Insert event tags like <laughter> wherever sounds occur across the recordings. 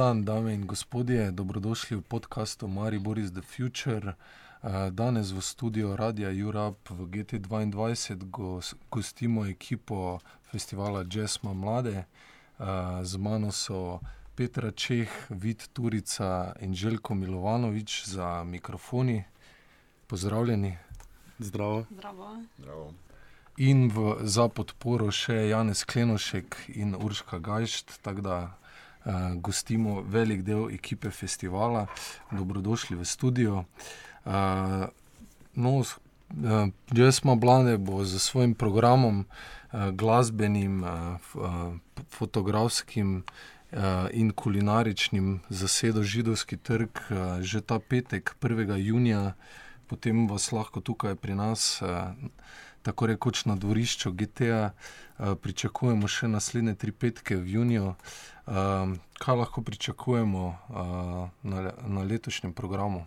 Dan, dame in gospodje, dobrodošli v podkastu Maribor is the Future. Uh, danes v studiu Radia Europe v GT2 gostimo ekipo festivala Jazzma Mlade. Uh, z mano so Petra Čeh, Vid Turica in Željko Milovanovič za mikrofoni. Pozdravljeni. Zdravo. Zdravo. Zdravo. In v, za podporo še Janez Klenošek in Urška Gajšt, tako da uh, gostimo velik del ekipe festivala. Dobrodošli v studio. Uh, no, uh, jaz smo mlade, bo z svojim programom, uh, glasbenim, uh, uh, fotografskim. In kulinaričnim zasedom Židovski trg že ta petek, 1. junija, potem vas lahko tukaj pri nas, tako rekoč na dvorišču GTA, pričakujemo še naslednje tri petke v juniju. Kaj lahko pričakujemo na, na letošnjem programu?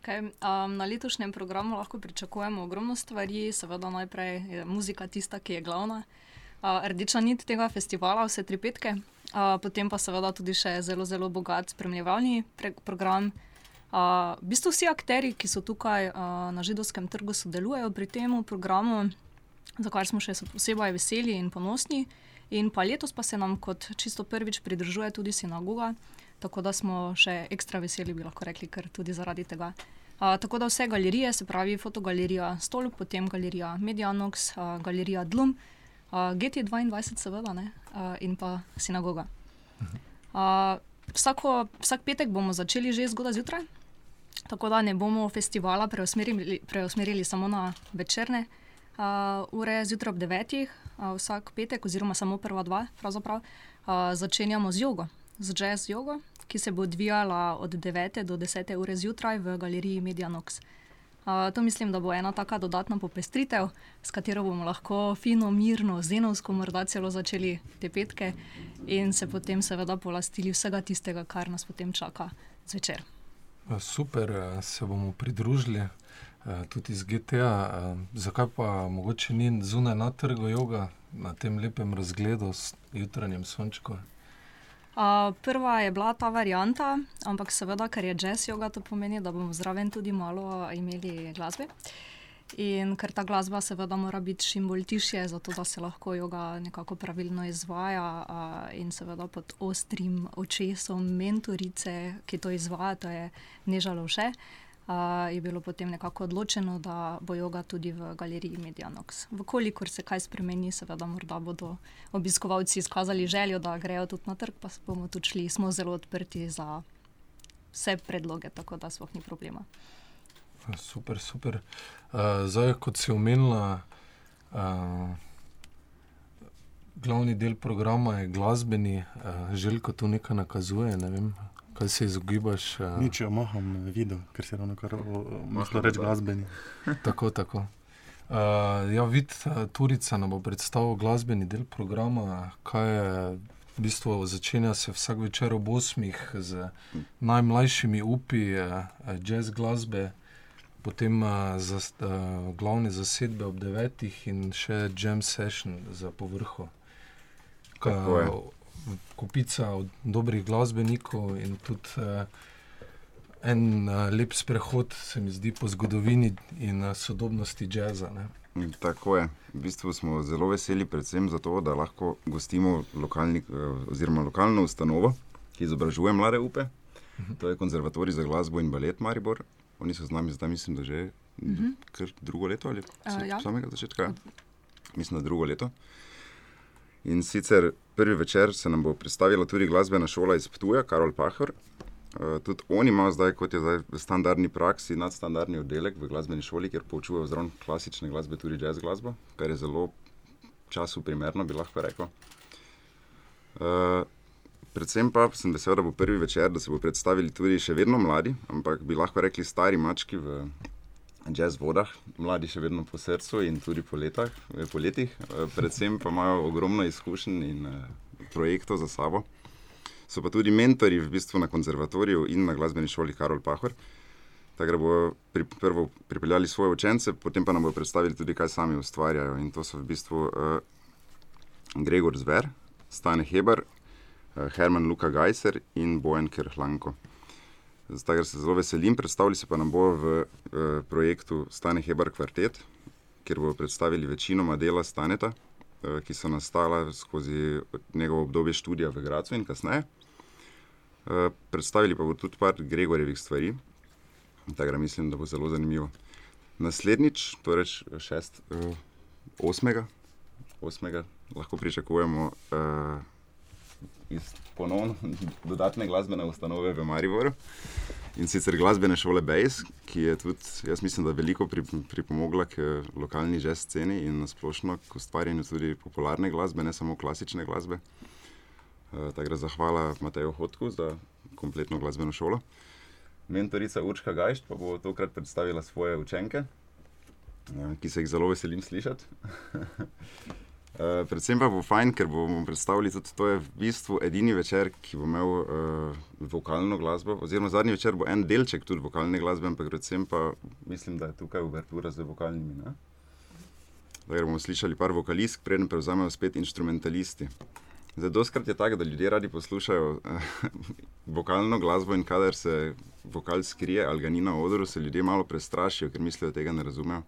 Okay. Um, na letošnjem programu lahko pričakujemo ogromno stvari, seveda najprej je muzika tista, ki je glavna. Uh, rdeča nit tega festivala, vse tri petke, uh, potem pa seveda tudi še zelo, zelo bogat spremljevalni program. Uh, v bistvu vsi akteri, ki so tukaj uh, na židovskem trgu, sodelujejo pri tem programu, za kar smo še posebej veseli in ponosni. In pa letos pa se nam kot čisto prvič pridružuje tudi sinagoga. Tako da smo še ekstra veseli, bi lahko rekli, ker tudi zaradi tega. Uh, tako da vse galerije, se pravi fotogalerija Stolp, potem galerija Medianox, uh, galerija Dlum, uh, GT2, seveda, ne, uh, in pa sinagoga. Uh, vsako, vsak petek bomo začeli že zgodaj zjutraj, tako da ne bomo festivala preusmerili, preusmerili samo na večerne uh, ure zjutraj ob devetih, uh, vsak petek, oziroma samo prva dva, pravzaprav uh, začenjamo z jogo z jazz jogo, ki se bo odvijala od 9 do 10 ure zjutraj v galeriji Medianox. Uh, to mislim, da bo ena taka dodatna popestritev, s katero bomo lahko fino, mirno, zenovsko, morda celo začeli te petke in se potem seveda polastili vsega tistega, kar nas potem čaka zvečer. Super, se bomo pridružili tudi z GTA. Zakaj pa mogoče ni zunaj na trgu joga, na tem lepem razgledu s jutranjem sončkom? Uh, prva je bila ta varianta, ampak seveda, ker je jazz yoga, to pomeni, da bomo zraven tudi malo imeli glasbe. In ker ta glasba seveda mora biti čim bolj tišje, zato da se lahko yoga nekako pravilno izvaja uh, in seveda pod ostrim očesom mentorice, ki to izvaja, to je nežalo vse uh, je bilo potem nekako odločeno, da bo joga tudi v galeriji Medianox. Vkolikor se kaj spremeni, seveda morda bodo obiskovalci izkazali željo, da grejo tudi na trg, pa bomo tudi šli, smo zelo odprti za vse predloge, tako da sploh ni problema. Super, super. Uh, zdaj, kot si omenila, uh, glavni del programa je glasbeni, uh, željko tu nekaj nakazuje. Ne kaj se izogibaš. Uh... Nič, jo maham videl, ker se ravno kar lahko reče glasbeni. <laughs> tako, tako. Uh, ja, vid, Turica nam bo predstavil glasbeni del programa, kaj je. V bistvu začenja se vsak večer ob 8 z najmlajšimi upi, jazz glasbe, potem za uh, glavne zasedbe ob 9 in še jam session za povrhu. Kaj, kupica od dobrih glasbenikov in tudi uh, en uh, lep sprehod, se mi zdi, po zgodovini in uh, sodobnosti jazza. Ne. Tako je. V bistvu smo zelo veseli, predvsem zato, da lahko gostimo lokalni, oziroma lokalno ustanovo, ki izobražuje mlade upe. -huh. To je Konzervatorij za glasbo in balet Maribor. Oni so z nami zdaj, mislim, da že uh -huh. drugo leto ali uh, ja. samega začetka. Mislim, da drugo leto. In sicer prvi večer se nam bo predstavila tudi glasbena šola iz Ptuja, Karol Pahor. Uh, tudi oni imajo zdaj, kot je zdaj v standardni praksi, nadstandardni oddelek v glasbeni šoli, kjer poučujejo zraven klasične glasbe, tudi jazz glasbo, kar je zelo času primerno, bi lahko rekel. Uh, predvsem pa sem vesel, da bo prvi večer, da se bo predstavili tudi še vedno mladi, ampak bi lahko rekli stari mački v jazz vodah, mladi še vedno po srcu in tudi po, letah, eh, po letih, eh, predvsem pa imajo ogromno izkušenj in uh, projektov za sabo. So pa tudi mentori v bistvu na konzervatoriju in na glasbeni šoli Karol Pahor. Tako da bodo pri, prvo pripeljali svoje učence, potem pa nam bodo predstavili tudi, kaj sami ustvarjajo. In to so v bistvu uh, Gregor Zver, Stane Heber, uh, Herman Luka Gajser in Bojan Kerhlanko. Zdaj se zelo veselim, predstavili se pa nam bo v uh, projektu Stane Heber Kvartet, kjer bodo predstavili večinoma dela Staneta, uh, ki so nastala skozi njegovo obdobje študija v Gracu in kasneje. Uh, predstavili pa bo tudi par Gregorjevih stvari, tako da mislim, da bo zelo zanimivo. Naslednjič, torej šest, uh, osmega, osmega, lahko pričakujemo uh, iz ponovno dodatne glasbene ustanove v Mariboru. In sicer glasbene šole Bejs, ki je tudi, jaz mislim, da veliko pripomogla k lokalni jazz sceni in nasplošno k ustvarjanju tudi popularne glasbe, ne samo klasične glasbe. Uh, tako da zahvala Mateju Hodku za kompletno glasbeno šolo. Mentorica Urška Gajš pa bo tokrat predstavila svoje učenke, ja, ki se jih zelo veselim slišati. <laughs> Uh, predvsem pa bo fajn, ker bomo predstavili tudi to, je v bistvu edini večer, ki bo imel uh, vokalno glasbo, oziroma zadnji večer bo en delček tudi vokalne glasbe, ampak predvsem pa mislim, da je tukaj uvertura z vokalnimi. Da bomo slišali par vokalistk, preden prevzamejo spet instrumentalisti. Zdaj, doskrat je tako, da ljudje radi poslušajo uh, <laughs> vokalno glasbo in kadar se vokal skrije ali ga ni na odru, se ljudje malo prestrašijo, ker mislijo, da tega ne razumejo.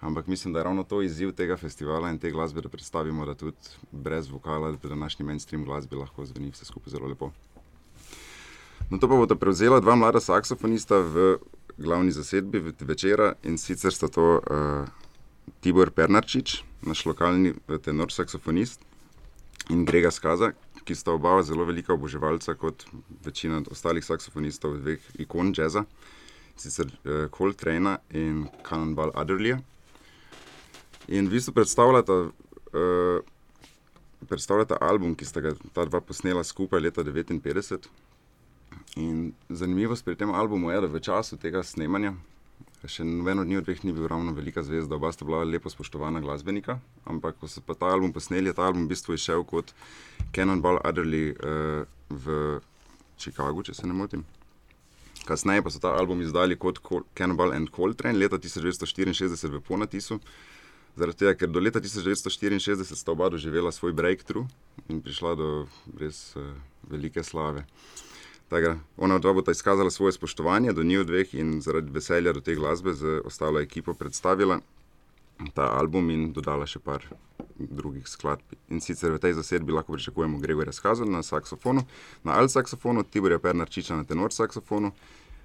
Ampak mislim, da je ravno to izziv tega festivala in te glasbe, da predstavimo, da tudi brez vokala, da današnji mainstream glasbi lahko zveni vse skupaj zelo lepo. No, to pa bodo prevzela dva mlada saksofonista v glavni zasedbi večera in sicer sta to uh, Tibor Pernarčič, naš lokalni tenor saksofonist in Grega Skaza, ki sta oba zelo velika oboževalca, kot večina ostalih saksofonistov, dveh ikon jazza, sicer uh, Coltrane in Cannonball Adderley. In v bistvu predstavljata, uh, predstavljata album, ki sta ga ta dva posnela skupaj leta 1959. In zanimivost pri tem albumu je, da v času tega snemanja Še noben od njih ni bil ravno velika zvezda, oba sta bila lepo spoštovana glasbenika. Ampak ko so pa ta album posneli, je ta album v bistvu išel kot Cannonball Adderley uh, v Chicagu, če se ne motim. Kasneje pa so ta album izdali kot Cannonball and Coltrane leta 1964 v Ponatisu. Zaradi tega, ker do leta 1964 sta oba doživela svoj breakthrough in prišla do res uh, velike slave. Tako, ona dva bo ta izkazala svoje spoštovanje do njiju dveh in zaradi veselja do te glasbe z ostalo ekipo predstavila ta album in dodala še par drugih skladb. In sicer v tej zasedbi lahko pričakujemo Gregorja Skaza na saksofonu, na alt saksofonu, Tiborja Pernarčiča na tenor saksofonu,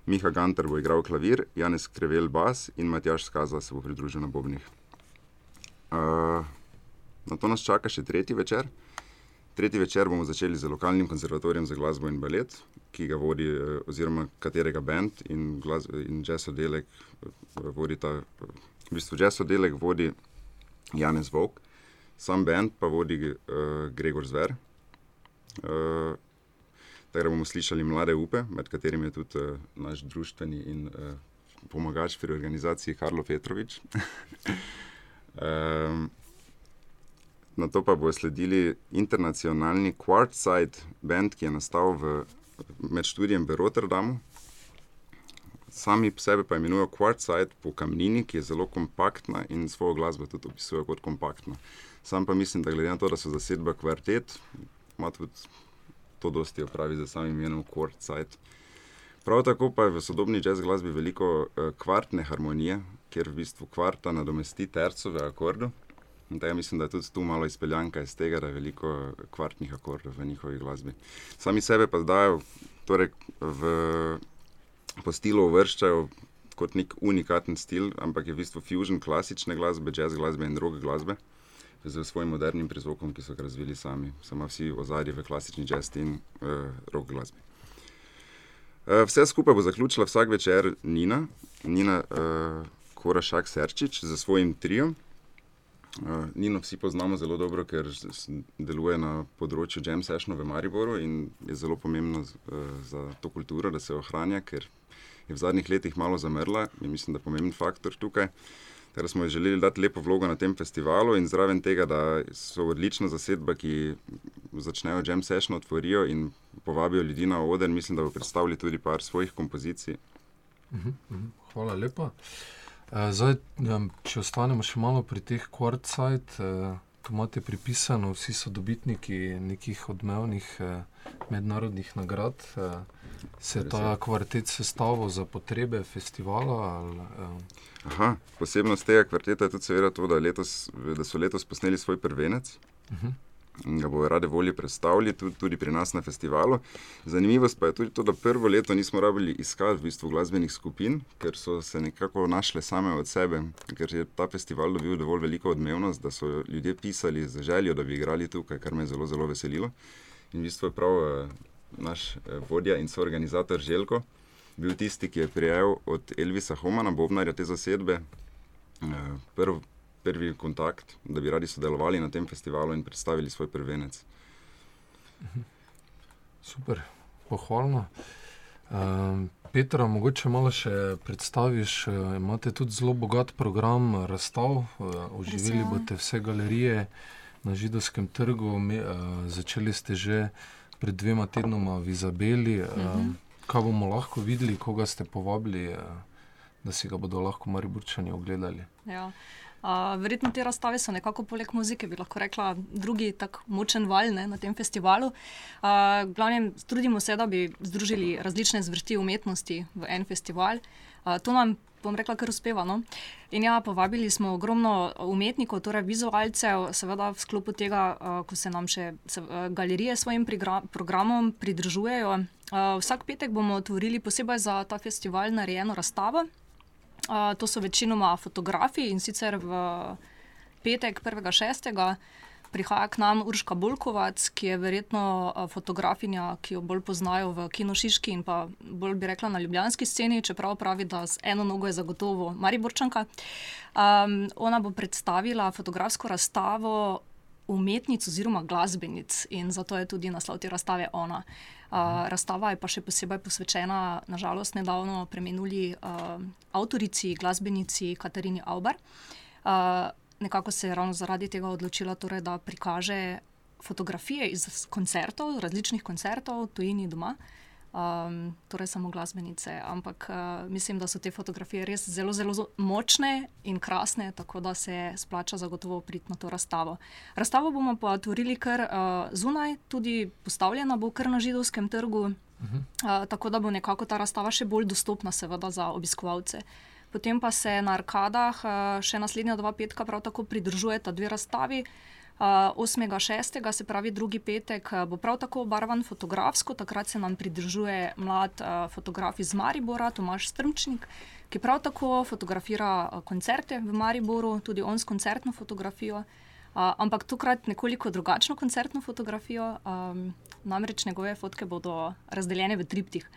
Miha Gantar bo igral klavir, Janez Krevel bas in Matjaš Skaza se bo pridružil na bobnih. Uh, na to nas čaka še tretji večer. Tretji večer bomo začeli z lokalnim konzervatorijem za glasbo in balet, ki ga vodi, eh, oziroma katerega bend in, in jazz oddelek eh, vodi ta, v bistvu jazz oddelek vodi Janez Vok, sam bend pa vodi uh, Gregor Zver. Uh, Tako bomo slišali mlade upe, med katerimi je tudi uh, naš družbeni in uh, pomagač pri organizaciji Karlo Petrovič. <laughs> um, Na to pa bo sledili internacionalni Quartzside band, ki je nastal v, med študijem v Rotterdamu. Sami sebe pa imenujejo Quartzside po kamnini, ki je zelo kompaktna in svojo glasbo tudi opisujejo kot kompaktno. Sam pa mislim, da glede na to, da so zasedba kvartet, ima tudi to dosti opravi za samim imenom Quartzside. Prav tako pa je v sodobni jazz glasbi veliko uh, kvartne harmonije, kjer v bistvu kvarta nadomesti tercove akorde. Da, mislim, da je tudi tu malo izpeljanka iz tega, da je veliko kvartnih akordov v njihovi glasbi. Sami sebe pa dajo torej v, po stilu uvrščajo kot nek unikaten stil, ampak je v bistvu fuzion klasične glasbe, jazz glasbe in druge glasbe z svojim modernim prizvokom, ki so ga razvili sami. Samo vsi ozadje v klasični jazz in uh, rock glasbi. Uh, vse skupaj bo zaključila vsak večer Nina, Nina uh, Korašak Serčič za svojim triom. Uh, Nino vsi poznamo zelo dobro, ker deluje na področju Jam Sessiona v Mariboru in je zelo pomembno z, uh, za to kulturo, da se ohranja, ker je v zadnjih letih malo zamrla in mislim, da je pomemben faktor tukaj. Ter smo želeli dati lepo vlogo na tem festivalu in zraven tega, da so odlična zasedba, ki začnejo Jam Session otvorijo in povabijo ljudi na oder, mislim, da bo predstavili tudi par svojih kompozicij. Uh -huh, uh -huh. Hvala lepa. Uh, Zdaj, če ostanemo še malo pri teh kvartsajt, tu imate pripisano, vsi so dobitniki nekih odmevnih eh, mednarodnih nagrad. Eh, se je ta kvartet sestavil za potrebe festivala? Ali, eh? Aha, posebnost tega kvarteta je tudi seveda to, da, letos, da so letos posneli svoj prvenec. Uh -huh ga bodo rade volje predstavili tudi, tudi pri nas na festivalu. Zanimivost pa je tudi to, da prvo leto nismo rabili iskati v bistvu glasbenih skupin, ker so se nekako našle same od sebe, ker je ta festival dobil dovolj veliko odmevnost, da so ljudje pisali z željo, da bi igrali tukaj, kar me je zelo, zelo veselilo. In v bistvu je prav eh, naš eh, vodja in soorganizator Željko bil tisti, ki je prijel od Elvisa Homana, Bobnarja te zasedbe. Eh, prv, prvi kontakt, da bi radi sodelovali na tem festivalu in predstavili svoj prvenec. Super, pohvalno. Um, Petra, mogoče malo še predstaviš. Uh, imate tudi zelo bogat program razstav, uh, oživeli boste vse galerije na Židovskem trgu. Me, uh, začeli ste že pred dvema tednoma v Izabeli. Uh, uh -huh. Kaj bomo lahko videli, koga ste povabili, uh, da si ga bodo lahko Mariburčani ogledali? Ja. Uh, verjetno te razstave so nekako poleg muzike, bi lahko rekla, drugi tako močen val ne, na tem festivalu. Uh, glavnem, trudimo se, da bi združili različne zvrsti umetnosti v en festival. Uh, to nam, bom rekla, kar uspeva. No? In ja, povabili smo ogromno umetnikov, torej vizualcev, seveda v sklopu tega, uh, ko se nam še se, uh, galerije svojim programom pridružujejo. Uh, vsak petek bomo otvorili posebej za ta festival narejeno razstavo to so večinoma fotografiji in sicer v petek, 1.6. prihaja k nam Urška Bolkovac, ki je verjetno fotografinja, ki jo bolj poznajo v Kinošiški in pa bolj bi rekla na ljubljanski sceni, čeprav pravi, da z eno nogo je zagotovo Mariborčanka. Um, ona bo predstavila fotografsko razstavo umetnic oziroma glasbenic in zato je tudi naslov te razstave ona. Uh, razstava je pa še posebej posvečena, nažalost, nedavno premenuli uh, avtorici, glasbenici Katarini Auber. Uh, nekako se je ravno zaradi tega odločila, torej, da prikaže fotografije iz koncertov, različnih koncertov, tujini doma. Uh, um, torej samo glasbenice. Ampak uh, mislim, da so te fotografije res zelo, zelo močne in krasne, tako da se splača zagotovo priti na to razstavo. Razstavo bomo pa otvorili kar uh, zunaj, tudi postavljena bo kar na židovskem trgu, uh, tako da bo nekako ta razstava še bolj dostopna, seveda, za obiskovalce. Potem pa se na arkadah uh, še naslednja dva petka prav tako pridružujeta dve razstavi. 8.6., se pravi drugi petek, bo prav tako obarvan fotografsko. Takrat se nam pridružuje mlad fotograf iz Maribora, Tomaš Strmčnik, ki prav tako fotografira koncerte v Mariboru, tudi on s koncertno fotografijo. Uh, ampak tokrat nekoliko drugačno koncertno fotografijo, um, namreč njegove fotke bodo razdeljene v triptih.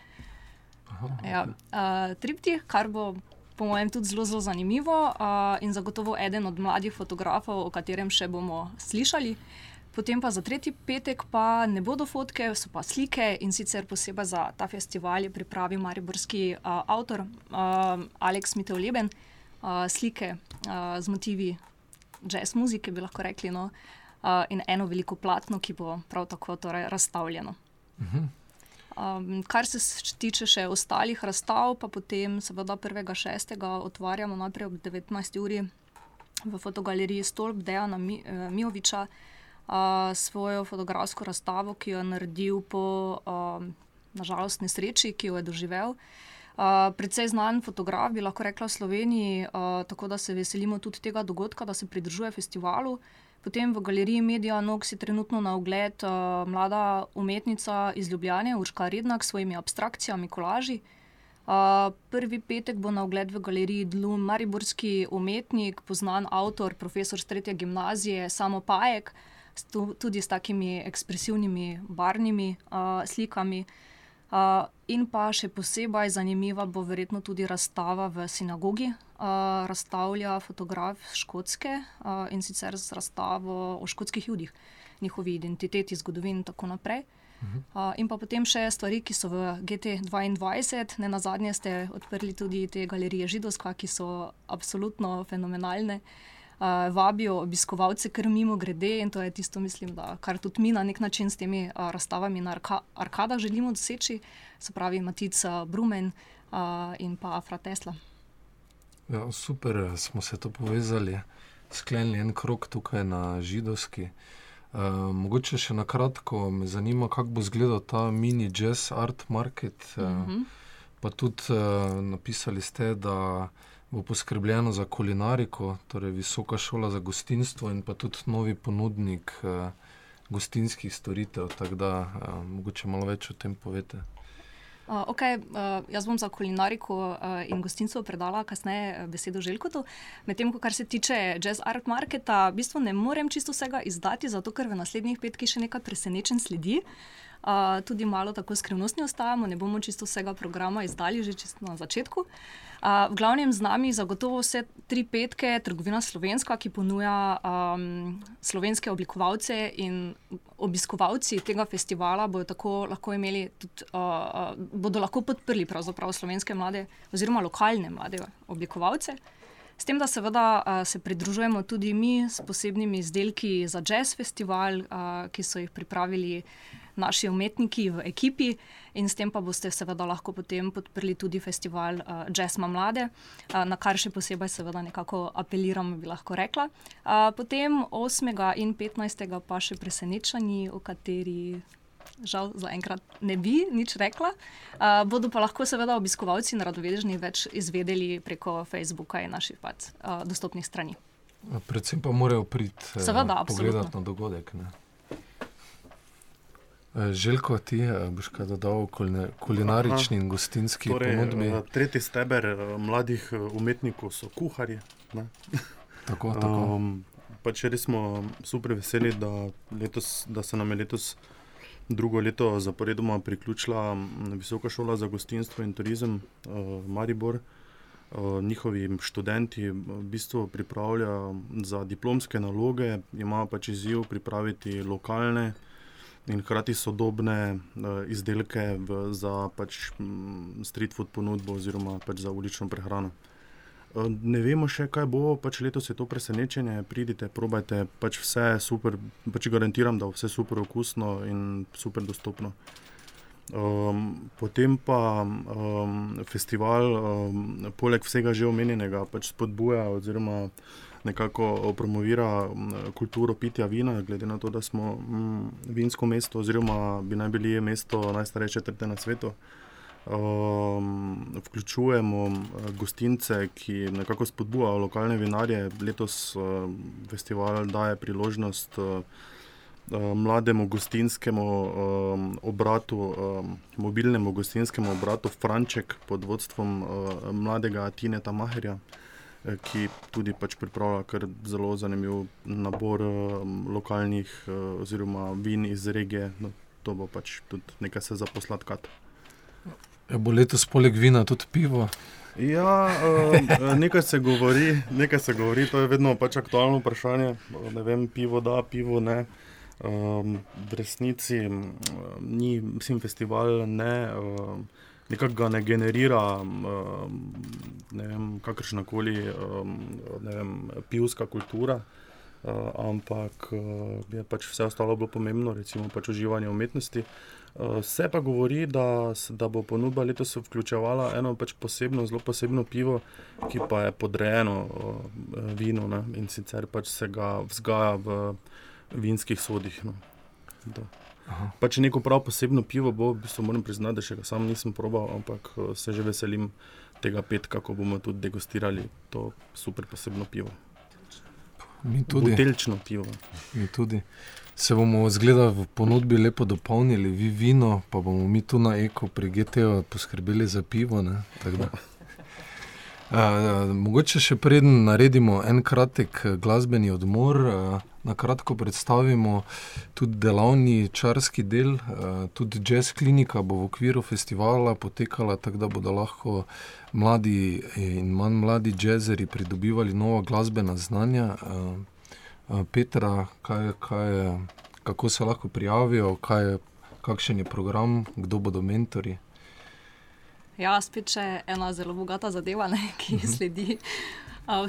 Aha, okay. ja, uh, triptih, kar bo po mojem, tudi zelo, zelo zanimivo uh, in zagotovo eden od mladih fotografov, o katerem še bomo slišali. Potem pa za tretji petek pa ne bodo fotke, so pa slike in sicer posebej za ta festival je pripravil mariborski uh, avtor uh, Aleks Miteoleben uh, slike uh, z motivi jazz muzike, bi lahko rekli, no, uh, in eno veliko platno, ki bo prav tako torej, razstavljeno. Uh mhm. Um, kar se tiče še ostalih razstav, pa potem, seveda, 1.6. otvarjamo najprej ob 19. uri v fotogaleriji Stolp Dejana Mi, eh, Mijoviča uh, svojo fotografsko razstavo, ki jo je naredil po, um, nažalost, nesreči, ki jo je doživel. Uh, predvsej znan fotograf, bi lahko rekla v Sloveniji, uh, tako da se veselimo tudi tega dogodka, da se pridružuje festivalu. Potem v galeriji Media Nox je trenutno na ogled uh, mlada umetnica iz Ljubljana, Urška Rednak, s svojimi abstrakcijami, kolaži. Uh, prvi petek bo na ogled v galeriji Dlum, mariborski umetnik, poznan avtor, profesor Tretje gimnazije, samo Pajek, tudi s takimi ekspresivnimi barvnimi uh, slikami. Uh, in pa še posebej zanimiva bo verjetno tudi razstava v sinagogi. Uh, razstavlja fotograf Škotske uh, in sicer z razstavo o škotskih ljudih, njihovi identiteti, zgodovini in tako naprej. Uh, in pa potem še stvari, ki so v GT2, ne na zadnje ste odprli tudi te galerije Židovska, ki so absolutno fenomenalne. Uh, uh, vabijo obiskovalce, kar mimo grede in to je tisto, mislim, da, kar tudi mi na nek način s temi uh, razstavami na arka arkadah želimo doseči, se pravi Matica Brumen uh, in pa Afra Tesla. Ja, super, smo se to povezali. sklenili en krok tukaj na Židovski. Uh, mogoče še na kratko me zanima, kako bo izgledal ta mini jazz art market. Uh, mm -hmm. Pa tudi uh, napisali ste, da bo poskrbljeno za kulinariko, torej visoka šola za gostinstvo in pa tudi novi ponudnik uh, gostinskih storitev. Tako da uh, mogoče malo več o tem povete. Uh, okay, uh, jaz bom za kulinariko uh, in gostinstvo predala kasneje besedo Željkotu. Medtem, kar se tiče jazz art marketa, v bistvu ne morem čisto vsega izdati, zato ker v naslednjih petkih še nekaj presenečen sledi. Uh, tudi malo tako skrivnostni ostajamo, ne bomo čisto vsega programa izdali že čisto na začetku. Uh, v glavnem z nami zagotovo vse tri petke, trgovina Slovenska, ki ponuja um, slovenske oblikovalce in obiskovalci tega festivala bodo tako lahko imeli, tudi, uh, bodo lahko podprli slovenske mlade oziroma lokalne mlade oblikovalce. S tem, da seveda uh, se pridružujemo tudi mi s posebnimi izdelki za jazz festival, uh, ki so jih pripravili naši umetniki v ekipi, in s tem pa boste seveda lahko potem podprli tudi festival uh, Jazz Ma Mlade, uh, na kar še posebej seveda nekako apeliram, bi lahko rekla. Uh, potem 8. in 15. pa še presenečenji, o kateri. Žal, zaenkrat ne bi nič rekla. Uh, bodo pa lahko, seveda, obiskovalci in radovedni več izvedeli preko Facebooka in naših pač, uh, dostopnih strani. Predvsem pa morajo priti uh, pogledati na dogodek. Ne? Eh, Željko, ti eh, boš kaj dodal, kulinarični Aha. in gostinski torej, ponudbi? Eh, tretji steber mladih umetnikov so kuharji. <laughs> tako, tako. Um, pač res smo super veseli, da, letos, da se nam je letos drugo leto zaporedoma priključila Visoka šola za gostinstvo in turizem uh, Maribor. Uh, njihovi študenti v bistvu pripravljajo za diplomske naloge, imajo pač izziv pripraviti lokalne in hkrati sodobne uh, izdelke v, za pač, street food ponudbo oziroma pač za ulično prehrano. Uh, ne vemo še, kaj bo, pač letos je to presenečenje. Pridite, probajte, pač vse je super, pač garantiram, da je vse super okusno in super dostopno. Um, potem pa um, festival, um, poleg vsega že omenjenega, pač spodbuja oziroma nekako promovira kulturo pitja vina, glede na to, da smo m, vinsko mesto, oziroma bi naj bili mesto najstarejše trte na svetu. Um, vključujemo gostince, ki nekako spodbujajo lokalne vinarje. Letos uh, festival daje priložnost uh, mlademu gostinskemu um, obratu, um, mobilnemu gostinskemu obratu Franček pod vodstvom uh, mladega Tineta Maherja. Eh, ki tudi pač pripravlja kar zelo zanimiv nabor um, lokalnih uh, oziroma vin iz regije. No, to bo pač tudi nekaj se zaposlatkat. Ja, bo letos poleg vina tudi pivo? Ja, uh, nekaj, se govori, nekaj se govori, to je vedno pač aktualno vprašanje. Ne vem, pivo da, pivo ne. Um, v resnici um, ni, mislim, festival ne. Um, nekako ga ne generira ne kakršna koli pivska kultura. Uh, ampak uh, je pač vse ostalo bolj pomembno, recimo pač uživanje umetnosti. Uh, se pa govori, da, da bo ponudba letos vključevala eno pač posebno, zelo posebno pivo, ki pa je podrejeno uh, vinu ne? in sicer pač se ga vzgaja v vinskih sodih. No. Pač neko prav posebno pivo bo, v bistvu moram priznati, da še ga sam nisem probal, ampak eh, se že veselim tega petka, ko bomo tudi degustirali to super posebno pivo. Mi tudi. Butelčno pivo. Mi tudi. Se bomo zgleda v ponudbi lepo dopolnili, vi vino, pa bomo mi tu na eko pri GTO poskrbeli za pivo. Uh, mogoče še preden naredimo en kratek glasbeni odmor, uh, na kratko predstavimo tudi delavni čarski del. Uh, tudi jazz klinika bo v okviru festivala potekala, tako da bodo lahko mladi in manj mladi jazzeri pridobivali nova glasbena znanja. Uh, uh, Petra, kaj, kaj, kako se lahko prijavijo, kaj, kakšen je program, kdo bodo mentori. Ja, spet še ena zelo bogata zadeva, ne, <laughs> ki mhm. sledi.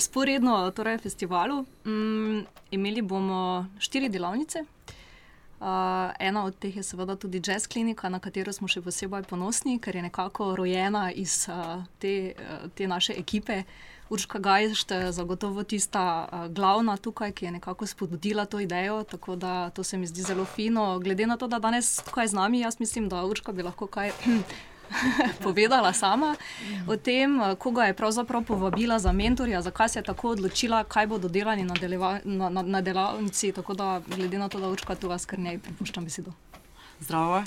Sporedno uh, torej festivalu um, imeli bomo štiri delavnice. Uh, ena od teh je seveda tudi jazz klinika, na katero smo še posebej ponosni, ker je nekako rojena iz uh, te, uh, te naše ekipe Urška Gajšt je zagotovo tista uh, glavna tukaj, ki je nekako spodbudila to idejo, tako da to se mi zdi zelo fino. Glede na to, da danes tukaj z nami, jaz mislim, da Urška bi lahko kaj. <laughs> povedala sama o tem, koga je pravzaprav povabila za mentorja, zakaj se je tako odločila, kaj bodo delali na, na, na, na delavnici. Tako da, glede na to, da učka tu vas kar ne, prepuščam besedo. Zdravo.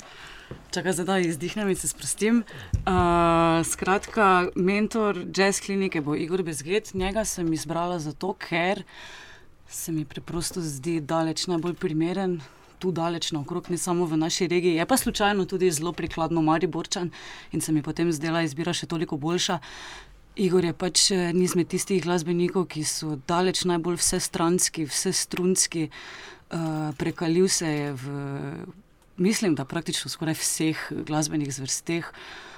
Čakaj, zdaj da izdihnem in se sprostim. Uh, skratka, mentor jazz klinike bo Igor Bezget. Njega sem izbrala zato, ker se mi preprosto zdi daleč najbolj primeren. Tu daleč naokrog, ne samo v naši regiji, je pa slučajno tudi zelo prikladno Mariborčan in se mi potem zdela izbira še toliko boljša. Igor je pač eh, nizmed tistih glasbenikov, ki so daleč najbolj vsestranski, vsestrunski, uh, prekalil se je v mislim, da praktično skoraj vseh glasbenih zvrsteh,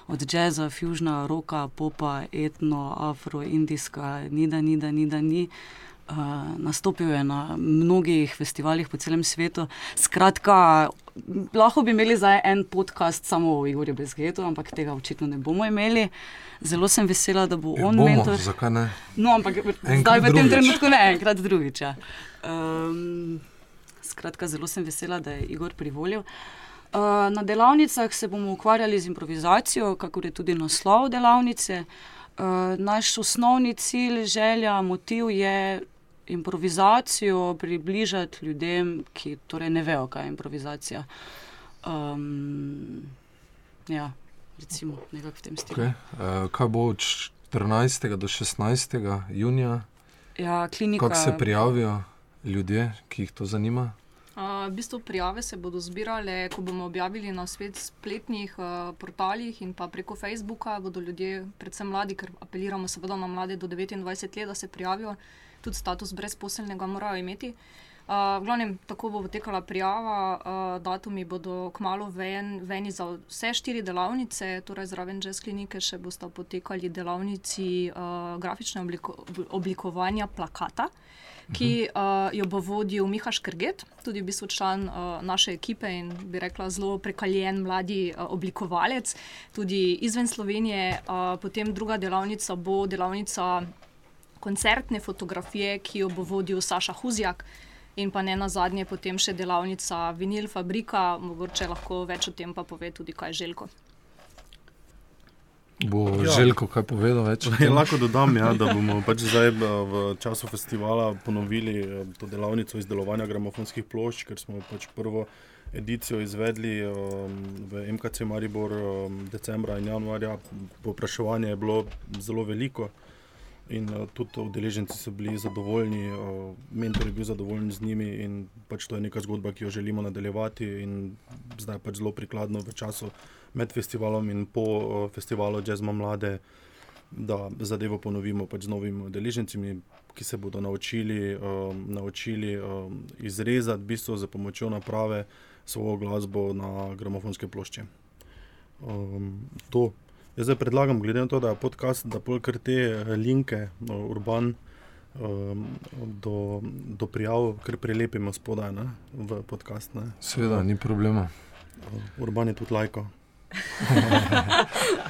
od jazza, fužna, roka, popa, etno, afro, indijska, ni da, ni da, ni da, ni. Uh, nastopil je na mnogih festivalih po celem svetu. Skratka, lahko bi imeli zdaj en podcast samo o Igorju Bezgetu, ampak tega očitno ne bomo imeli. Zelo sem vesela, da bo Ja, on bomo, mentor. Zakaj ne? No, ampak Enkrat zdaj v tem trenutku ne, enkrat drugič. Ja. Um, skratka, zelo sem vesela, da je Igor privolil. Uh, na delavnicah se bomo ukvarjali z improvizacijo, kakor je tudi naslov delavnice. Uh, naš osnovni cilj, želja, motiv je improvizacijo približati ljudem, ki torej ne vejo, kaj je improvizacija. Um, ja, recimo nekako v tem stilu. Okay. Uh, kaj bo od 14. do 16. junija? Ja, klinika. Kako se prijavijo ljudje, ki jih to zanima? Uh, v bistvu prijave se bodo zbirale, ko bomo objavili na svet spletnih uh, portalih in pa preko Facebooka. Bodo ljudje, predvsem mladi, ker apeliramo seveda na mlade do 29 let, da se prijavijo, tudi status brezposelnega morajo imeti. Uh, v glavnem, tako bo potekala prijava, uh, datumi bodo kmalo ven, veni za vse štiri delavnice, torej zraven jazz klinike še bosta potekali delavnici uh, grafične obliko, oblikovanja plakata ki uh, jo bo vodil Miha Škrget, tudi v bistvu član uh, naše ekipe in bi rekla zelo prekaljen mladi uh, oblikovalec, tudi izven Slovenije. Uh, potem druga delavnica bo delavnica koncertne fotografije, ki jo bo vodil Saša Huzjak. In pa ne na zadnje, potem še delavnica Vinil Fabrika, mogoče lahko več o tem pa pove tudi kaj Željko. Bo Ja. Željko kaj povedal več? Ja, lahko dodam, ja, da <laughs> bomo pač zdaj eh, v času festivala ponovili eh, to delavnico izdelovanja gramofonskih plošč, ker smo pač prvo edicijo izvedli um, v MKC Maribor um, decembra in januarja. Popraševanje je bilo zelo veliko in uh, tudi udeleženci so bili zadovoljni, uh, mentor je bil zadovoljen z njimi in pač to je neka zgodba, ki jo želimo nadaljevati in zdaj pač zelo prikladno v času med festivalom in po uh, festivalu Jazzma Mlade da zadevo ponovimo pač z novimi udeleženci, ki se bodo naučili, um, naučili um, izrezati v bistvu za pomočjo naprave svojo glasbo na gramofonske plošče. Um, to. Jaz zdaj predlagam, glede na to, da je podcast, da polkar te eh, linke, no, urban, um, do, do prijav, kar prelepimo spodaj ne, v podcast. Ne. Seveda, ni problema. Urban je tudi lajko. <laughs>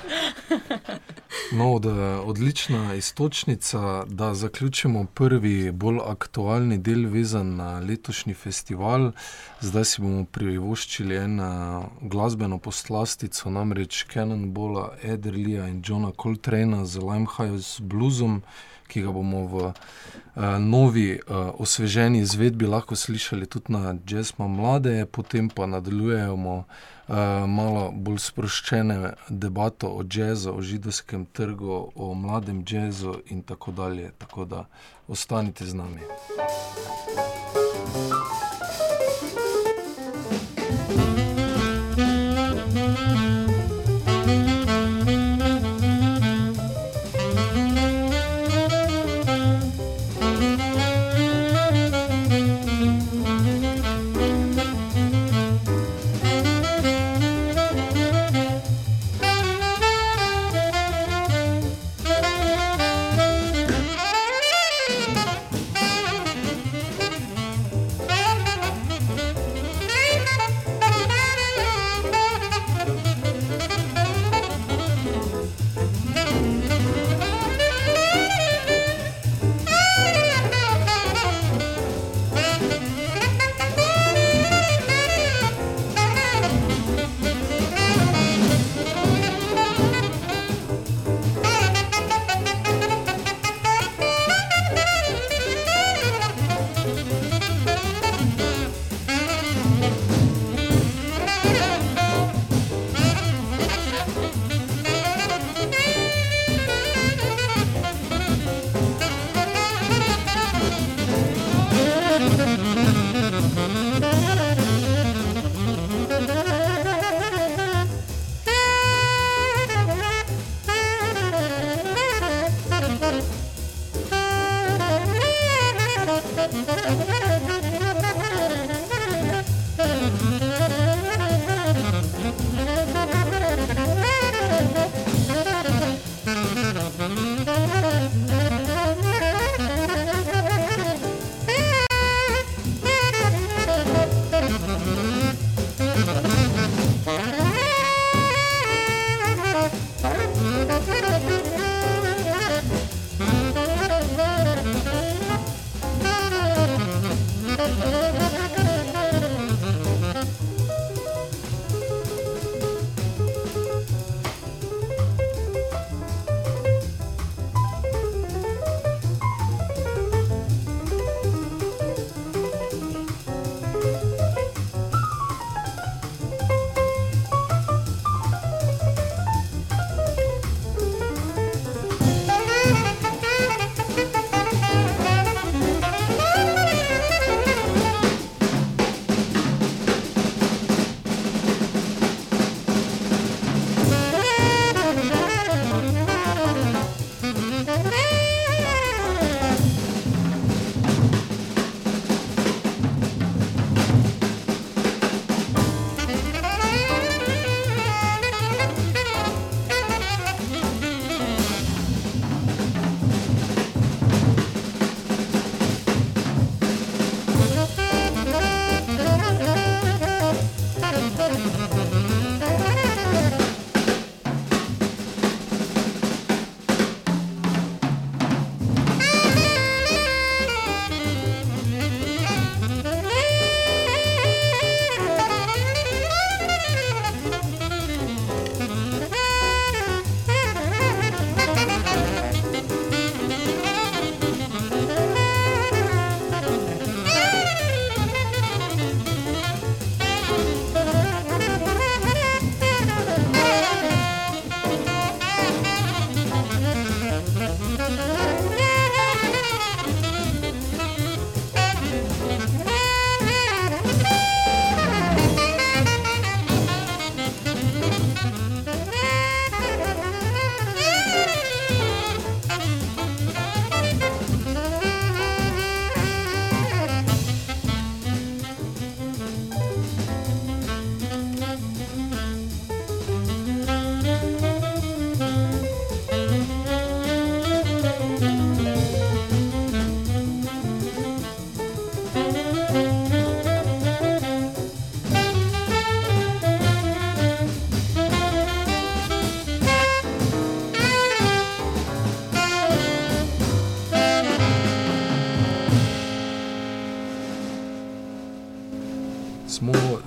No, od, odlična istočnica, da zaključimo prvi, bolj aktualni del, vezan na letošnji festival. Zdaj si bomo privoščili eno glasbeno poslastico, namreč Cannonballa, Ederlija in Johna Coltrana z Limehouse Bluesom, ki ga bomo v uh, novi, uh, osveženi izvedbi lahko slišali tudi na Jazzma Mlade, potem pa nadaljujemo uh, malo bolj sproščene debato o jazzu, o židovskem trgu, o mladem jazzu in tako dalje. Tako da ostanite z nami. Thank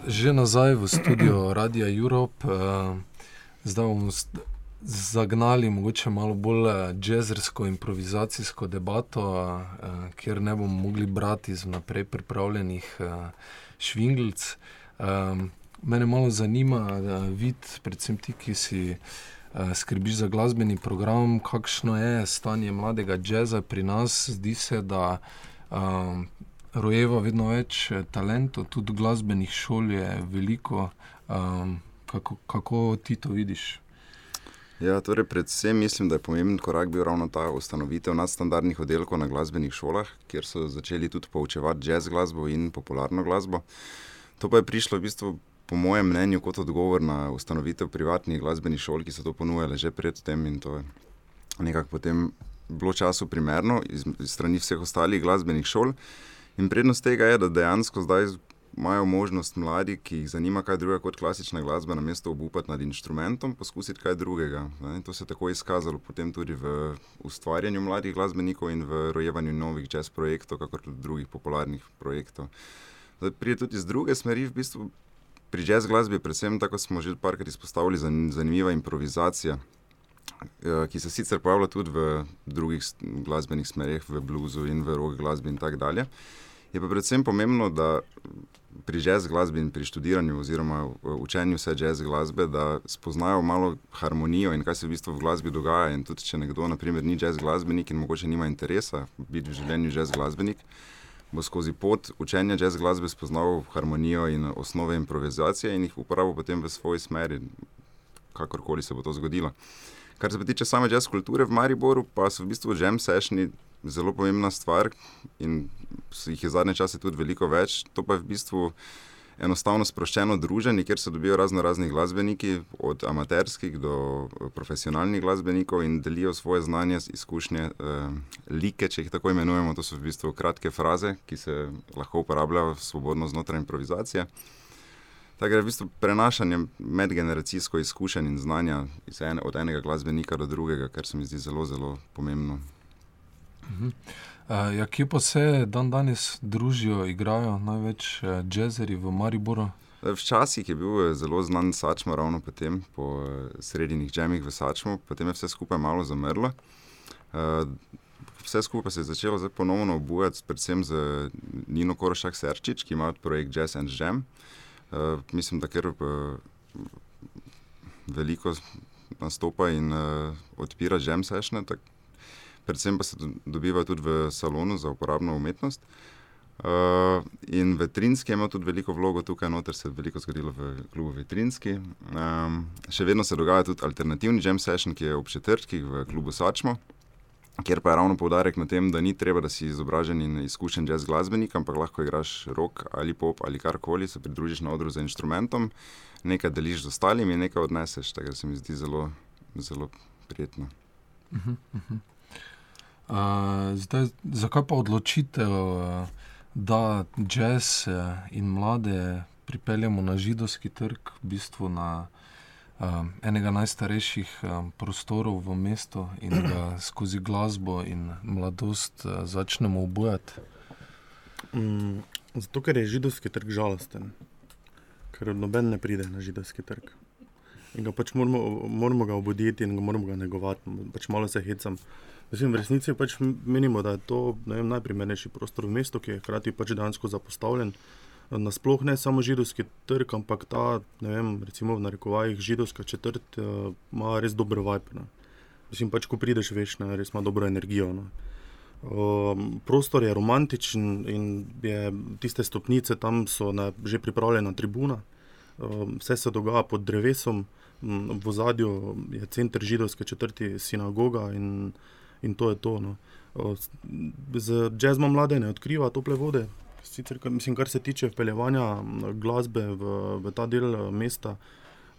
že nazaj v studiu Radia Europe, uh, zdaj bomo zagnali mogoče malo bolj eh, jazzersko improvizacijsko debato, uh, kjer ne bomo mogli brati iz naprej pripravljenih uh, švinglic. Um, mene malo zanima, uh, vid, predvsem ti, ki si skrbiš za glasbeni program, kakšno je stanje mladega jazza pri nas. Zdi se, da um, rojeva vedno več talentov, tudi glasbenih šol je veliko. Um, kako, kako ti to vidiš? Ja, torej predvsem mislim, da je pomemben korak bil ravno ta ustanovitev nadstandardnih oddelkov na glasbenih šolah, kjer so začeli tudi poučevati jazz glasbo in popularno glasbo. To pa je prišlo v bistvu, po mojem mnenju, kot odgovor na ustanovitev privatnih glasbenih šol, ki so to ponujale že predtem in to je nekako potem bilo času primerno iz, iz strani vseh ostalih glasbenih šol. In prednost tega je, da dejansko zdaj imajo možnost mladi, ki jih zanima kaj drugega kot klasična glasba, na mesto obupati nad inštrumentom, poskusiti kaj drugega. Ne? To se je tako izkazalo potem tudi v ustvarjanju mladih glasbenikov in v rojevanju novih jazz projektov, kakor tudi drugih popularnih projektov. Zdaj, prije tudi iz druge smeri, v bistvu pri jazz glasbi, predvsem tako smo že parkrat izpostavili, zanimiva improvizacija. Eh, ki se sicer pojavlja tudi v drugih glasbenih smerih, v bluzu in v rock glasbi, in tako dalje. Je pa predvsem pomembno, da pri jazz glasbi in pri študiranju oziroma učenju vse jazz glasbe, da spoznajo malo harmonijo in kaj se v bistvu v glasbi dogaja. In tudi če nekdo, naprimer, ni jazz glasbenik in mogoče nima interesa biti v življenju jazz glasbenik, bo skozi pot učenja jazz glasbe spoznal harmonijo in osnove improvizacije in jih uporabil potem v svoji smeri, kakorkoli se bo to zgodilo. Kar se tiče same jazz kulture v Mariboru, pa so v bistvu jam sessioni zelo pomembna stvar in jih je zadnje čase tudi veliko več. To pa je v bistvu enostavno sproščeno druženje, kjer se dobijo razno razni glasbeniki, od amaterskih do profesionalnih glasbenikov in delijo svoje znanje, izkušnje, eh, like, če jih tako imenujemo. To so v bistvu kratke fraze, ki se lahko uporabljajo svobodno znotraj improvizacije. Tako je v bistvu prenašanje medgeneracijsko izkušenj in znanja ene, od enega glasbenika do drugega, kar se mi zdi zelo, zelo pomembno. Uh, ja, kje pa se dan danes družijo, igrajo največ uh, jazzeri v Mariboru? Včasih je bil zelo znan Sačmo, ravno potem, po srednjih džemih v Sačmu, potem je vse skupaj malo zamrlo. Uh, vse skupaj se je začelo ponovno obujati, predvsem z Nino Korošak Serčič, ki ima projekt Jazz and Jam. Uh, mislim, da ker uh, veliko nastopa in uh, odpira jam sešne predvsem pa se dobiva tudi v salonu za uporabno umetnost. Uh, in vetrinski ima tudi veliko vlogo tukaj, noter se je veliko zgodilo v klubu Vetrinski. Um, še vedno se dogaja tudi alternativni jam session, ki je ob četrtkih v klubu Sačmo, kjer pa je ravno poudarek na tem, da ni treba, da si izobražen in izkušen jazz glasbenik, ampak lahko igraš rock ali pop ali karkoli, se pridružiš na odru za inštrumentom, nekaj deliš z ostalimi in nekaj odneseš, tako da se mi zdi zelo, zelo prijetno. Uh -huh, uh -huh. Zdaj, zakaj pa odločitev, da jazz in mlade pripeljemo na židovski trg, v bistvu na enega najstarejših prostorov v mestu in da <clears throat> skozi glasbo in mladost začnemo obujati? Mm, zato, ker je židovski trg žalosten, ker noben ne pride na židovski trg. In ga pač moramo, moramo ga obuditi in ga moramo ga negovati, pač malo se hecam. Mislim, v resnici pač menimo, da je to vem, najprimernejši prostor v mestu, ki je hkrati pač dejansko zapostavljen. Nasploh ne samo židovski trg, ampak ta, ne vem, recimo v narekovajih židovska četrt uh, ima res dober vibe. Ne. Mislim, pač ko prideš veš, ne, res ima dobro energijo. Um, prostor je romantičen in je, tiste stopnice tam so ne, že pripravljene na tribuna. Um, vse se dogaja pod drevesom, v zadju je center židovske četrti sinagoga in in to je to. No. Z jazzom mlade ne odkriva tople vode. Sicer, mislim, kar se tiče peljevanja glasbe v, v ta del eh, mesta,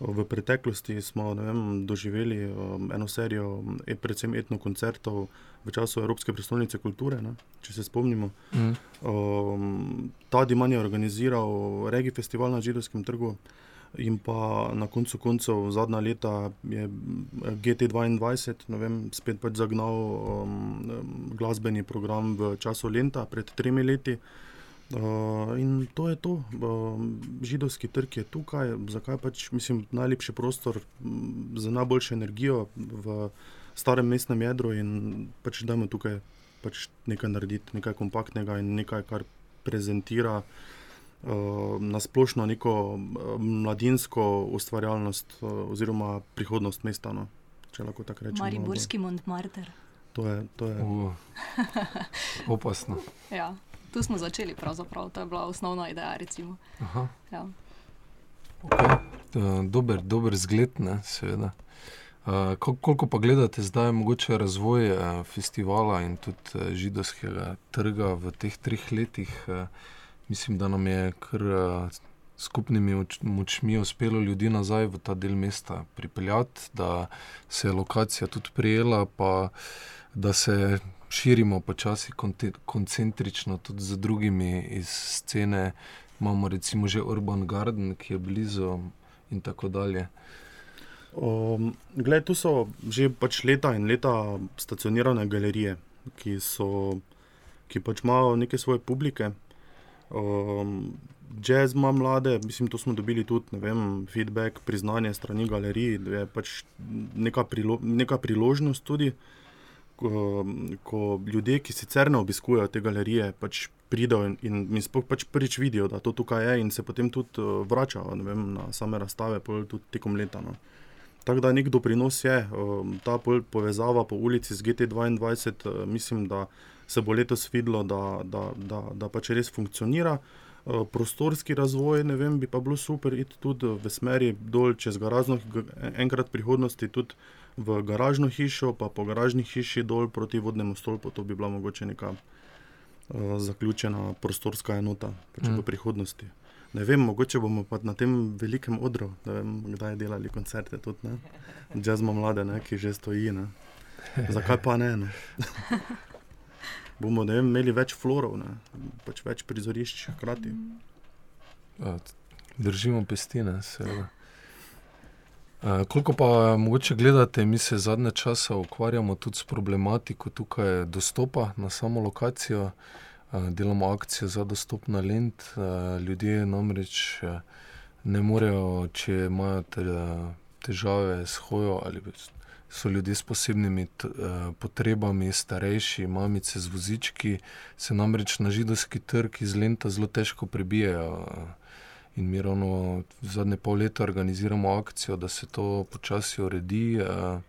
v preteklosti smo vem, doživeli eno serijo, e, predvsem etno koncertov v času Evropske prestolnice kulture, ne, če se spomnimo. Mm. Um, ta Diman je organiziral regi festival na Židovskem trgu in pa na koncu koncev zadnja leta je GT2, ne vem, spet pač zagnal um, glasbeni program v času Lenta pred tremi leti. Uh, in to je to, uh, židovski trg je tukaj, zakaj pač mislim, najlepši prostor m, za najboljšo energijo v starem mestnem jedru in pač dajmo tukaj pač nekaj narediti, nekaj kompaktnega in nekaj, kar prezentira na splošno neko uh, mladinsko ustvarjalnost uh, oziroma prihodnost mesta. No, če lahko tako rečemo. Mariborski Montmarter. To je, to je. Uh, opasno. <laughs> Ja, tu smo začeli, pravzaprav. to je bila osnovna ideja. recimo. Aha, Ja. okay. Uh, dober, dober zgled, ne, seveda. Uh, kol- koliko pa gledate zdaj, mogoče razvoj uh, festivala in tudi uh, židovskega trga v teh treh letih? Uh, mislim, da nam je kar uh, skupnimi moč- močmi uspelo ljudi nazaj v ta del mesta pripeljati, da se je lokacija tudi prijela, pa da se širimo počasi koncentrično tudi z drugimi iz scene. Imamo recimo že Urban Garden, ki je blizu in tako dalje. Um, gled, tu so že pač leta in leta stacionirane galerije, ki, so, ki pač imajo neke svoje publike. Um, jazz ima mlade, mislim, to smo dobili tudi vem, feedback, priznanje strani galerij, da je pač neka, prilo, neka priložnost tudi. Ko, ko ljudje, ki sicer ne obiskujejo te galerije, pač pridejo in, in, in sploh pač prvič vidijo, da to tukaj je, in se potem tudi uh, vračajo vem, na same razstave, tudi tekom leta. No. Tako da nek doprinos je, um, ta povezava po ulici z GT2, uh, mislim, da se bo letos videlo, da, da, da, da pač res funkcionira. Uh, prostorski razvoj, ne vem, bi pa bilo super iti tudi v smeri dol čez garažno, enkrat v prihodnosti tudi v garažno hišo, pa po garažni hiši dol proti vodnemu stolpu, to bi bila mogoče neka uh, zaključena prostorska enota pač Mm. v prihodnosti. Ne vem, mogoče bomo pa na tem velikem odru, ne vem, kdaj delali koncerte tudi, ne. Jazz ima mlade, ne, ki že stoji, ne. Zakaj pa ne, ne? <laughs> bomo, vem, imeli več florov, pač več prizorišč hkrati. Držimo pesti, ne, seveda. Uh, koliko pa mogoče gledate, mi se zadnje čase ukvarjamo tudi s problematiko tukaj dostopa na samo lokacijo, uh, delamo akcije za dostop na lent. Uh, ljudje namreč uh, ne morejo, če imajo te, težave s hojo ali so ljudje s posebnimi t, uh, potrebami, starejši, mamice z vozički, se namreč na židovski trg iz lenta zelo težko prebijajo. Uh, In mi ravno zadnje pol leta organiziramo akcijo, da se to počasi uredi. Eh,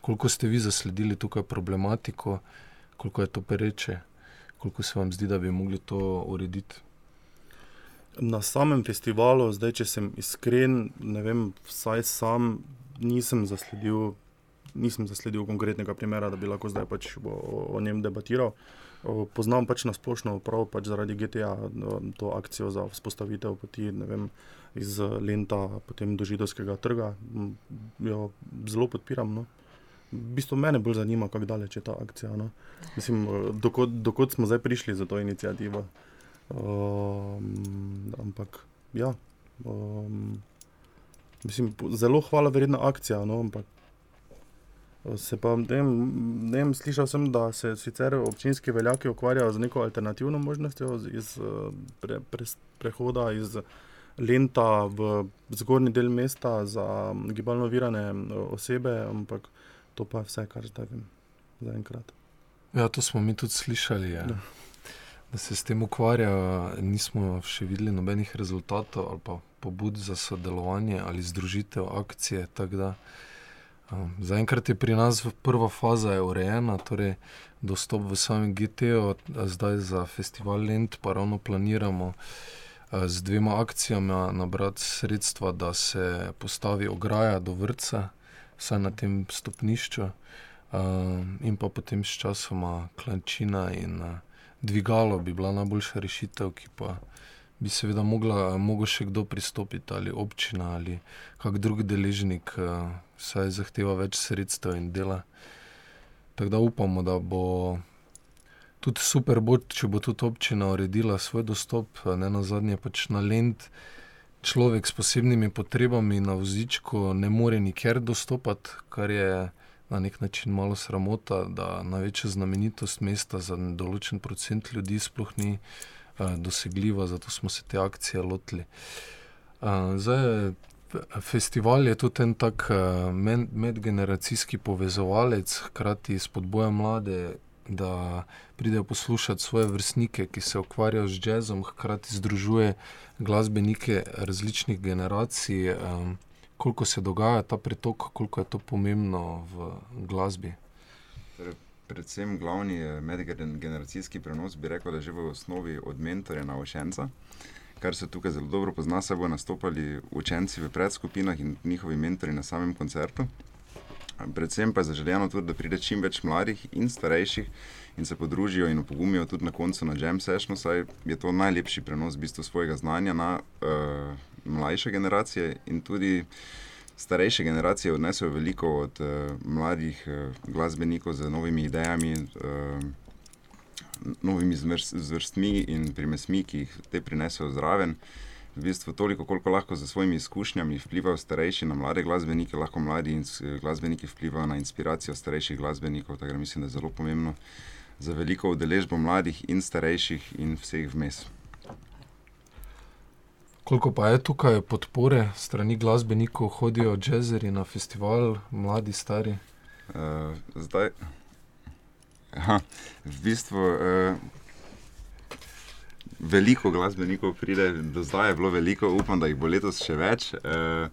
koliko ste vi zasledili tukaj problematiko, koliko je to pereče, koliko se vam zdi, da bi mogli to urediti? Na samem festivalu, zdaj, če sem iskren, ne vem, vsaj sam nisem zasledil, nisem zasledil konkretnega primera, da bi lahko zdaj pač o, o, njem debatiral. Poznam pač na splošno, prav pač zaradi GTA, to akcijo za vzpostavitev poti vem, iz Lenta do Židovskega trga. Jo zelo podpiram. No. V bistvu mene bolj zanima, kako daleč je ta akcija. No. Mislim, dokot, dokot smo zdaj prišli za to inicijativo. Um, ampak, ja, um, mislim, zelo hvala vredna akcija. No, ampak, se pa, ne vem, ne vem, slišal sem, da se sicer občinski veljaki ukvarjajo z neko alternativno možnostjo iz eh, pre, pre, prehoda iz Lenta v zgornji del mesta za mm, gibalno virane osebe, ampak to pa je vse, kar zdaj vem, zaenkrat. Ja, to smo mi tudi slišali, ja. Da. da se s tem ukvarjajo. Nismo še videli nobenih rezultatov ali pa pobud za sodelovanje ali združitev akcije. tako Da, um, zaenkrat je pri nas prva faza je urejena, torej dostop v samem GT-ju, zdaj za festival Lent pa ravno planiramo. Z dvema akcijama nabrati sredstva, da se postavi ograja do vrca, vsaj na tem stopnišču, uh, in pa potem s časoma klančina in dvigalo bi bila najboljša rešitev, ki pa bi seveda mogel še kdo pristopiti, ali občina ali kak drug deležnik, uh, saj zahteva več sredstev in dela. Tako da upamo, da bo tudi super, bo, če bo tudi občina uredila svoj dostop, eh, ne na zadnje pač na lent. Človek s posebnimi potrebami na vozičku ne more nikjer dostopati, kar je na nek način malo sramota, da največja znamenitost mesta za določen procent ljudi sploh ni dosegljiva, zato smo se te akcije lotili. Uh, zdaj, festival je tudi en tak uh, medgeneracijski povezovalec, hkrati spodbuja mlade da pridejo poslušati svoje vrstnike, ki se ukvarjajo z jazzom, hkrati združuje glasbenike različnih generacij. Koliko se dogaja ta pretok, koliko je to pomembno v glasbi? Torej, predvsem glavni medgeneracijski prenos bi rekel, da je že v osnovi od mentorja na učenca. Kar se tukaj zelo dobro pozna, se bodo nastopali učenci v predskupinah in njihovi mentori na samem koncertu. Predvsem pa je zaželeno tudi, da pride čim več mladih in starejših in se podružijo in opogumijo tudi na koncu na Jam Session, saj je to najlepši prenos v bistvu svojega znanja na uh, mlajše generacije in tudi starejše generacije odnesejo veliko od uh, mladih uh, glasbenikov z novimi idejami, uh, novimi zvrstmi in primesmi, ki jih te prinesejo zraven v bistvu toliko, koliko lahko za svojimi izkušnjami vplivajo starejši na mlade glasbenike, lahko mladi glasbeniki vplivajo na inspiracijo starejših glasbenikov. Tako da mislim, da je zelo pomembno za veliko udeležbo mladih in starejših in vseh vmes. Koliko pa je tukaj podpore strani glasbenikov, hodijo jazzeri na festival, mladi, stari? Uh, zdaj, aha, v bistvu. Uh, veliko glasbenikov pride, do zdaj je bilo veliko, upam, da jih bo letos še več. Uh,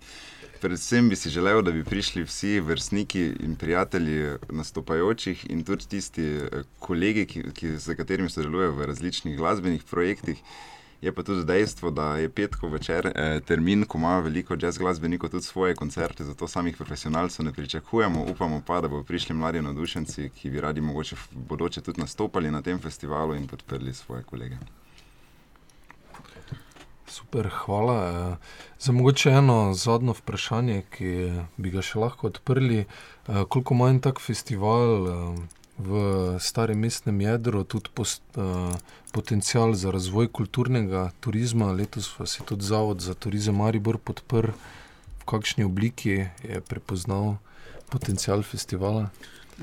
predvsem bi si želel, da bi prišli vsi vrstniki in prijatelji nastopajočih in tudi tisti kolegi, ki, ki, z katerimi sodelujejo v različnih glasbenih projektih. Je pa tudi dejstvo, da je petkov večer eh, termin, ko ima veliko jazz glasbenikov tudi svoje koncerte, zato samih profesionalcev ne pričakujemo. Upamo pa, da bodo prišli mladi navdušenci, ki bi radi mogoče v bodoče tudi nastopali na tem festivalu in podprli svoje kolege. Super, hvala. Eh, za mogoče eno zadnjo vprašanje, ki bi ga še lahko odprli. Eh, koliko manj tak festival eh, v starem mestnem jedru, tudi post, potencial za razvoj kulturnega turizma, letos pa se tudi Zavod za turizem Maribor podprl, v kakšni obliki je prepoznal potencial festivala?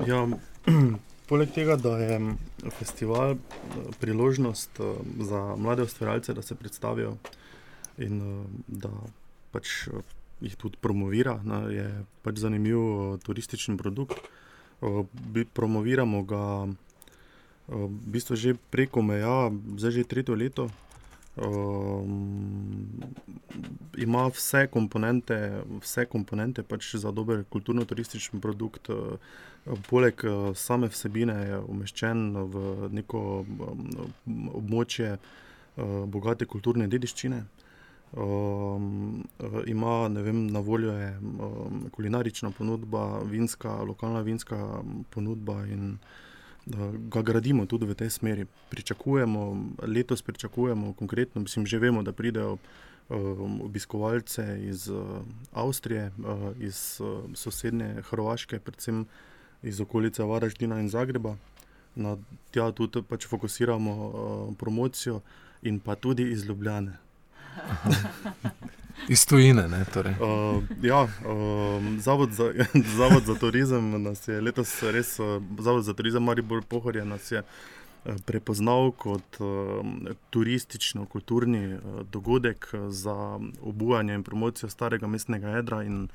Ja, <clears throat> poleg tega, da je festival priložnost za mlade ustvarjalce, da se predstavijo in uh, da pač uh, jih tudi promovira. Ne, je pač zanimiv uh, turistični produkt. Uh, promoviramo ga uh, v bistvu že preko meja, zdaj že tretje leto. Uh, ima vse komponente, vse komponente pač za dober kulturno-turistični produkt. Uh, poleg uh, same vsebine je umeščen v neko območje uh, bogate kulturne dediščine. Um, ima vem, na voljo je um, kulinarična ponudba, vinska, lokalna vinska ponudba in uh, ga gradimo tudi v tej smeri. Pričakujemo, letos pričakujemo, konkretno, mislim, že vemo, da pridejo um, obiskovalce iz uh, Avstrije, uh, iz uh, sosednje Hrvaške, predvsem iz okolice Varaždina in Zagreba. Na tja tudi pač fokusiramo uh, promocijo in pa tudi iz Ljubljane. <laughs> Iz tujine. Ne, torej. uh, ja, uh, zavod, za, <laughs> zavod za turizem nas je letos res, uh, zavod za turizem Maribor Pohorje nas je uh, prepoznal kot uh, turistično-kulturni uh, dogodek za obujanje in promocijo starega mestnega jedra in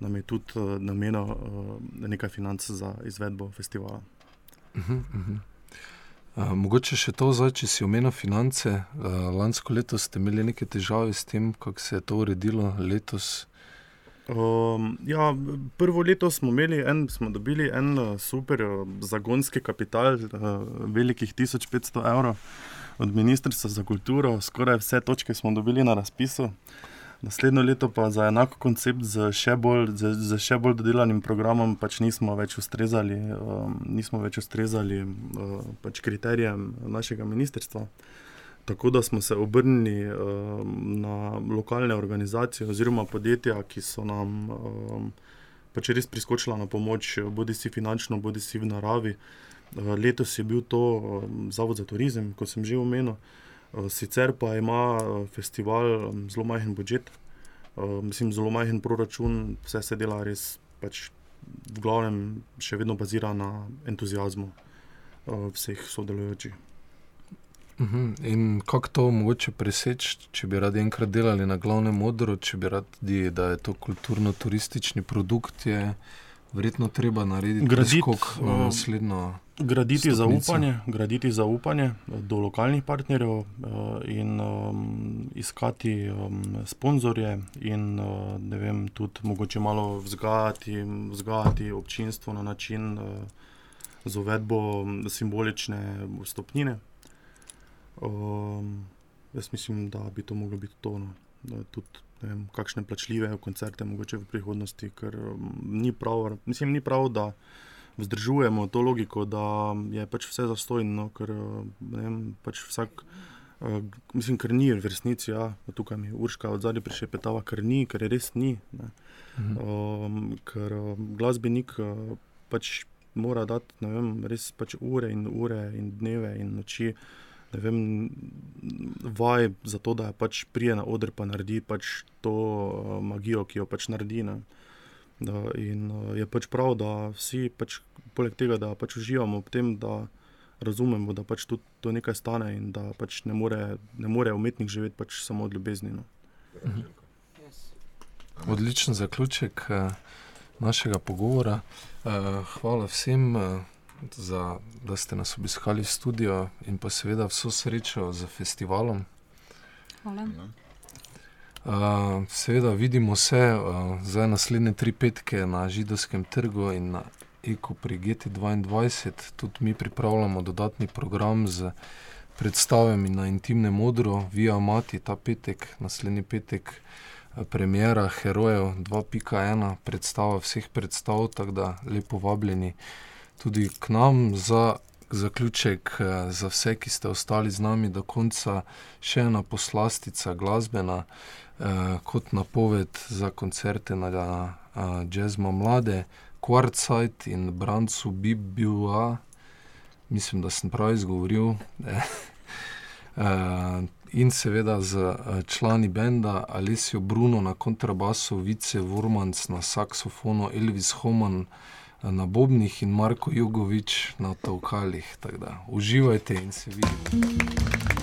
nam je tudi uh, namenil uh, nekaj financ za izvedbo festivala. Uh -huh, uh -huh. Uh, mogoče še to, zdaj, če si omenil finance. Uh, lansko leto ste imeli neke težave s tem, kako se je to uredilo letos. Um, ja, prvo leto smo, en, smo dobili en super zagonski kapital, uh, velikih 1500 evrov od Ministrstva za kulturo, skoraj vse točke smo dobili na razpisu. Uh, Naslednjo leto pa za enako koncept, z še bolj, z, z še bolj dodelanim programom, pač nismo več ustrezali, um, nismo več ustrezali uh, pač kriterijem našega ministrstva. Tako da smo se obrnili um, na lokalne organizacije oziroma podjetja, ki so nam um, pač res priskočila na pomoč, bodi si finančno, bodi si v naravi. Uh, letos je bil to um, Zavod za turizem, kot sem že omenil. Eh, sicer pa ima eh, festival zelo majhen budžet, eh, mislim, zelo majhen proračun, vse se dela res, pač v glavnem, še vedno bazira na entuzijazmu vseh sodelujočih. Mhm. In kako to mogoče preseči, če bi radi enkrat delali na glavnem odru, če bi radi, da je to kulturno-turistični produkt, je verjetno treba narediti Graditi, skok v naslednjo. Graditi Stopnico. zaupanje, graditi zaupanje eh, do lokalnih partnerjev uh, in um, iskati um, sponzorje, in uh, vem, tudi mogoče malo vzgajati, vzgajati občinstvo na način uh, z uvedbo mm, simbolične stopnine. Um, jaz mislim, da bi to moglo biti to. No. Da Tudi vem, kakšne plačljive koncerte, mogoče v prihodnosti, ker um, ni prav, mislim, ni prav, da vzdržujemo to logiko, da je pač vse zastojno, ker uh, ne vem, pač vsak. Uh, mislim, ker ni v resnici, ja, tukaj mi Urška od zadaj prišepetava, ker ni, ker je res ni. Ne. Mhm. Um, ker uh, glasbenik uh, pač mora dati vem, res pač ure in ure in dneve in noči. Ne vem, vaj za to, da pač prije na oder pa naredi pač to uh, magijo, ki jo pač naredi. Ne. Da, in uh, je pač prav, da vsi, pač, poleg tega, da pač uživamo v tem, da razumemo, da pač tudi to nekaj stane in da pač ne more, ne more umetnik živeti pač samo od ljubezni. No. Odličen zaključek eh, našega pogovora. Eh, Hvala vsem, za, da ste nas obiskali v studio in pa seveda vso srečo z festivalom. Hvala. Uh, seveda vidimo se uh, za naslednje tri petke na Židovskem trgu in na Eko pri GT2. Tudi mi pripravljamo dodatni program z predstavami na intimnem modru, Via Mati, ta petek, naslednji petek, premjera Herojev 2.1, predstava vseh predstav, tako da lepo vabljeni tudi k nam. Za zaključek, za vse, ki ste ostali z nami do konca, še ena poslastica glasbena. eh, kot napoved za koncerte na uh, Jazzma Mlade, Quartzite in Brancu Bibua, mislim, da sem prav izgovoril. eh, Uh, in seveda z uh, člani benda Alessio Bruno na kontrabasu, Vice Vormans na saksofonu, Elvis Homan uh, na bobnih in Marko Jugovič na da uživajte in se vidimo.